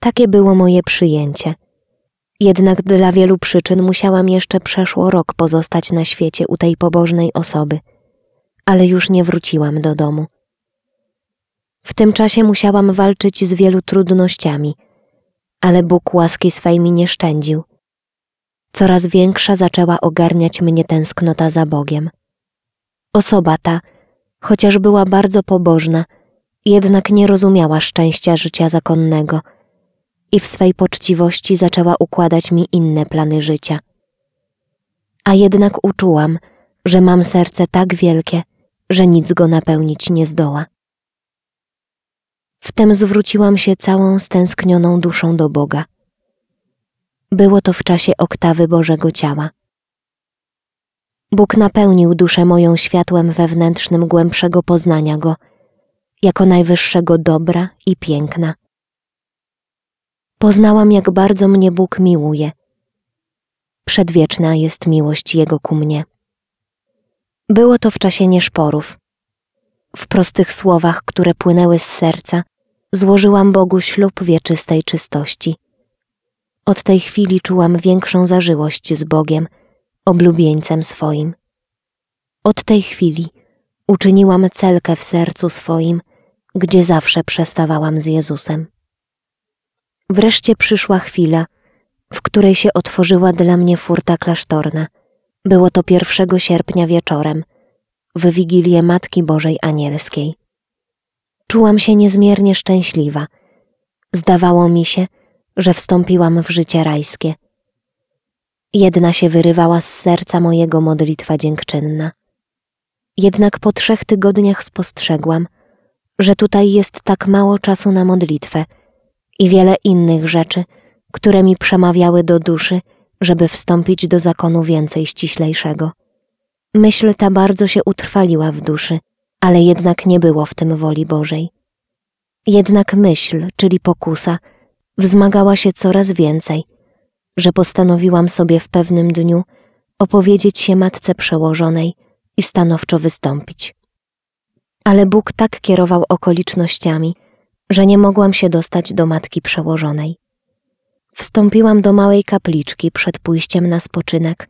Takie było moje przyjęcie. Jednak dla wielu przyczyn musiałam jeszcze przeszło rok pozostać na świecie u tej pobożnej osoby, ale już nie wróciłam do domu. W tym czasie musiałam walczyć z wielu trudnościami, ale Bóg łaski swej mi nie szczędził. Coraz większa zaczęła ogarniać mnie tęsknota za Bogiem. Osoba ta, chociaż była bardzo pobożna, jednak nie rozumiała szczęścia życia zakonnego i w swej poczciwości zaczęła układać mi inne plany życia. A jednak uczułam, że mam serce tak wielkie, że nic go napełnić nie zdoła. Wtem zwróciłam się całą stęsknioną duszą do Boga. Było to w czasie oktawy Bożego Ciała. Bóg napełnił duszę moją światłem wewnętrznym głębszego poznania Go, jako najwyższego dobra i piękna. Poznałam, jak bardzo mnie Bóg miłuje. Przedwieczna jest miłość Jego ku mnie. Było to w czasie nieszporów. W prostych słowach, które płynęły z serca, złożyłam Bogu ślub wieczystej czystości. Od tej chwili czułam większą zażyłość z Bogiem, oblubieńcem swoim. Od tej chwili uczyniłam celkę w sercu swoim, gdzie zawsze przestawałam z Jezusem. Wreszcie przyszła chwila, w której się otworzyła dla mnie furta klasztorna. Było to 1 sierpnia wieczorem, w Wigilię Matki Bożej Anielskiej. Czułam się niezmiernie szczęśliwa. Zdawało mi się, że wstąpiłam w życie rajskie. Jedna się wyrywała z serca mojego modlitwa dziękczynna. Jednak po trzech tygodniach spostrzegłam, że tutaj jest tak mało czasu na modlitwę i wiele innych rzeczy, które mi przemawiały do duszy, żeby wstąpić do zakonu więcej ściślejszego. Myśl ta bardzo się utrwaliła w duszy, ale jednak nie było w tym woli Bożej. Jednak myśl, czyli pokusa, wzmagała się coraz więcej, że postanowiłam sobie w pewnym dniu opowiedzieć się matce przełożonej i stanowczo wystąpić. Ale Bóg tak kierował okolicznościami, że nie mogłam się dostać do matki przełożonej. Wstąpiłam do małej kapliczki przed pójściem na spoczynek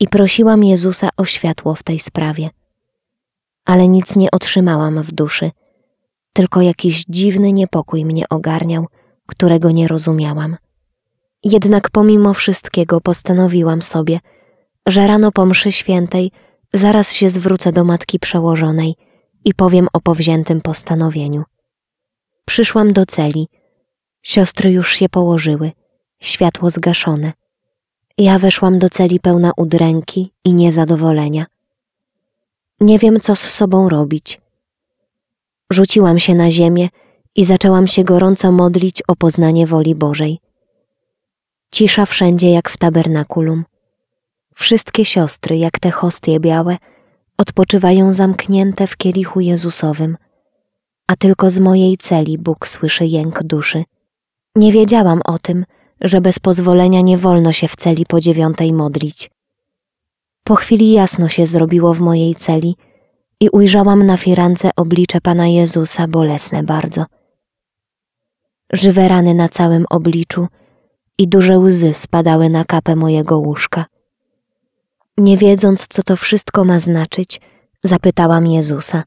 i prosiłam Jezusa o światło w tej sprawie. Ale nic nie otrzymałam w duszy, tylko jakiś dziwny niepokój mnie ogarniał, którego nie rozumiałam. Jednak pomimo wszystkiego postanowiłam sobie, że rano po mszy świętej zaraz się zwrócę do matki przełożonej i powiem o powziętym postanowieniu. Przyszłam do celi. Siostry już się położyły, światło zgaszone. Ja weszłam do celi pełna udręki i niezadowolenia. Nie wiem, co z sobą robić. Rzuciłam się na ziemię i zaczęłam się gorąco modlić o poznanie woli Bożej. Cisza wszędzie jak w tabernakulum. Wszystkie siostry, jak te hostie białe, odpoczywają zamknięte w kielichu Jezusowym, a tylko z mojej celi Bóg słyszy jęk duszy. Nie wiedziałam o tym, że bez pozwolenia nie wolno się w celi po dziewiątej modlić. Po chwili jasno się zrobiło w mojej celi i ujrzałam na firance oblicze Pana Jezusa bolesne bardzo. Żywe rany na całym obliczu i duże łzy spadały na kapę mojego łóżka. Nie wiedząc, co to wszystko ma znaczyć, zapytałam Jezusa.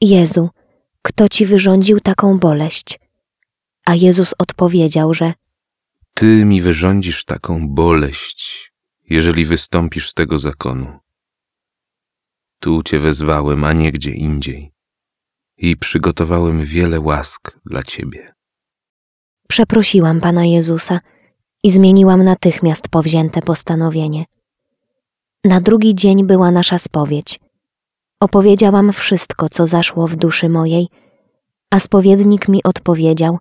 Jezu, kto ci wyrządził taką boleść? A Jezus odpowiedział, że Ty mi wyrządzisz taką boleść, jeżeli wystąpisz z tego zakonu. Tu cię wezwałem, a nie gdzie indziej, i przygotowałem wiele łask dla ciebie. przeprosiłam Pana Jezusa i zmieniłam natychmiast powzięte postanowienie. Na drugi dzień była nasza spowiedź. Opowiedziałam wszystko, co zaszło w duszy mojej, a spowiednik mi odpowiedział,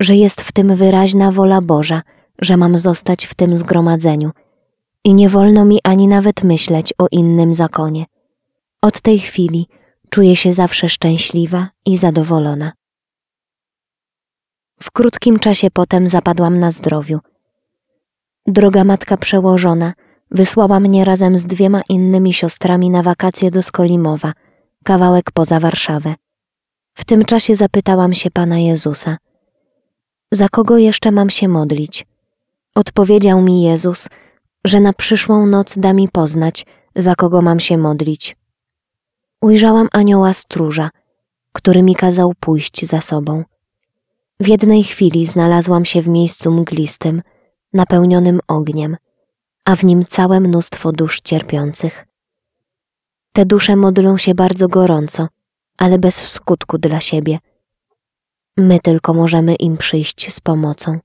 że jest w tym wyraźna wola Boża, że mam zostać w tym zgromadzeniu i nie wolno mi ani nawet myśleć o innym zakonie. Od tej chwili czuję się zawsze szczęśliwa i zadowolona. W krótkim czasie potem zapadłam na zdrowiu. Droga matka przełożona wysłała mnie razem z dwiema innymi siostrami na wakacje do Skolimowa, kawałek poza Warszawę. W tym czasie zapytałam się Pana Jezusa, Za kogo jeszcze mam się modlić? Odpowiedział mi Jezus, że na przyszłą noc da mi poznać, za kogo mam się modlić. Ujrzałam anioła stróża, który mi kazał pójść za sobą. W jednej chwili znalazłam się w miejscu mglistym, napełnionym ogniem, a w nim całe mnóstwo dusz cierpiących. Te dusze modlą się bardzo gorąco, ale bez skutku dla siebie. My tylko możemy im przyjść z pomocą.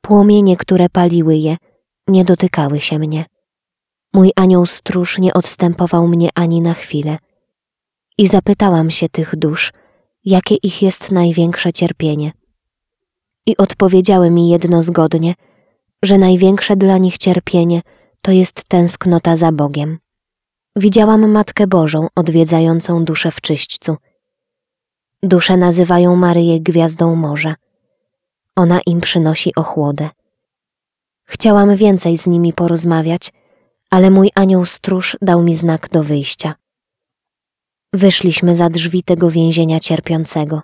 Płomienie, które paliły je, nie dotykały się mnie. Mój anioł stróż nie odstępował mnie ani na chwilę. I zapytałam się tych dusz, jakie ich jest największe cierpienie. I odpowiedziały mi jednozgodnie, że największe dla nich cierpienie to jest tęsknota za Bogiem. Widziałam Matkę Bożą odwiedzającą duszę w czyśćcu. Dusze nazywają Maryję gwiazdą morza. Ona im przynosi ochłodę. Chciałam więcej z nimi porozmawiać, ale mój anioł stróż dał mi znak do wyjścia. Wyszliśmy za drzwi tego więzienia cierpiącego.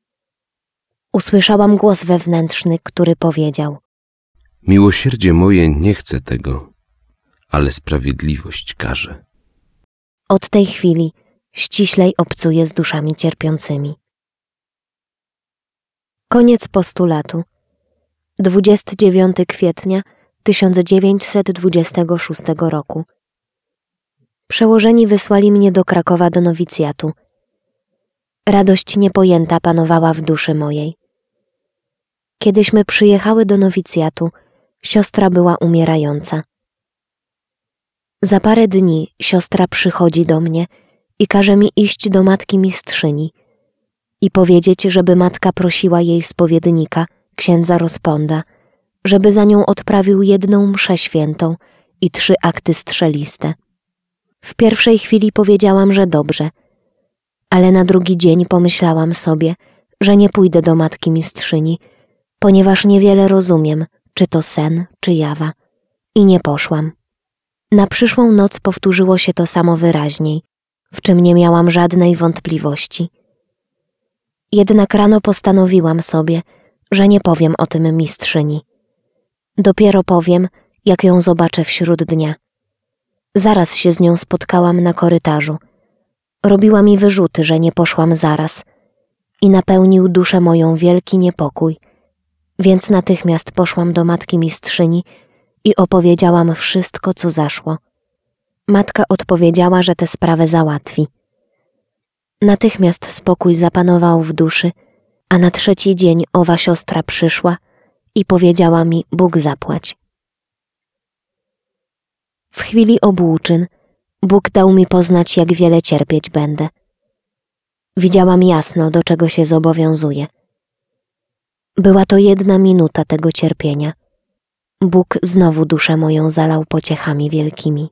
Usłyszałam głos wewnętrzny, który powiedział: Miłosierdzie moje nie chce tego, ale sprawiedliwość każe. Od tej chwili ściślej obcuję z duszami cierpiącymi. Koniec postulatu. 29 kwietnia 1926 roku. Przełożeni wysłali mnie do Krakowa do nowicjatu. Radość niepojęta panowała w duszy mojej. Kiedyśmy przyjechały do nowicjatu, siostra była umierająca. Za parę dni siostra przychodzi do mnie i każe mi iść do matki mistrzyni i powiedzieć, żeby matka prosiła jej spowiednika, księdza Rozponda, żeby za nią odprawił jedną mszę świętą i trzy akty strzeliste. W pierwszej chwili powiedziałam, że dobrze, ale na drugi dzień pomyślałam sobie, że nie pójdę do matki mistrzyni, ponieważ niewiele rozumiem, czy to sen, czy jawa, i nie poszłam. Na przyszłą noc powtórzyło się to samo wyraźniej, w czym nie miałam żadnej wątpliwości. Jednak rano postanowiłam sobie, że nie powiem o tym mistrzyni. Dopiero powiem, jak ją zobaczę wśród dnia. Zaraz się z nią spotkałam na korytarzu. Robiła mi wyrzuty, że nie poszłam zaraz i napełnił duszę moją wielki niepokój, więc natychmiast poszłam do matki mistrzyni i opowiedziałam wszystko, co zaszło. Matka odpowiedziała, że tę sprawę załatwi. Natychmiast spokój zapanował w duszy, a na trzeci dzień owa siostra przyszła i powiedziała mi: Bóg zapłać. W chwili obłóczyn Bóg dał mi poznać, jak wiele cierpieć będę. Widziałam jasno, do czego się zobowiązuję. Była to jedna minuta tego cierpienia. Bóg znowu duszę moją zalał pociechami wielkimi.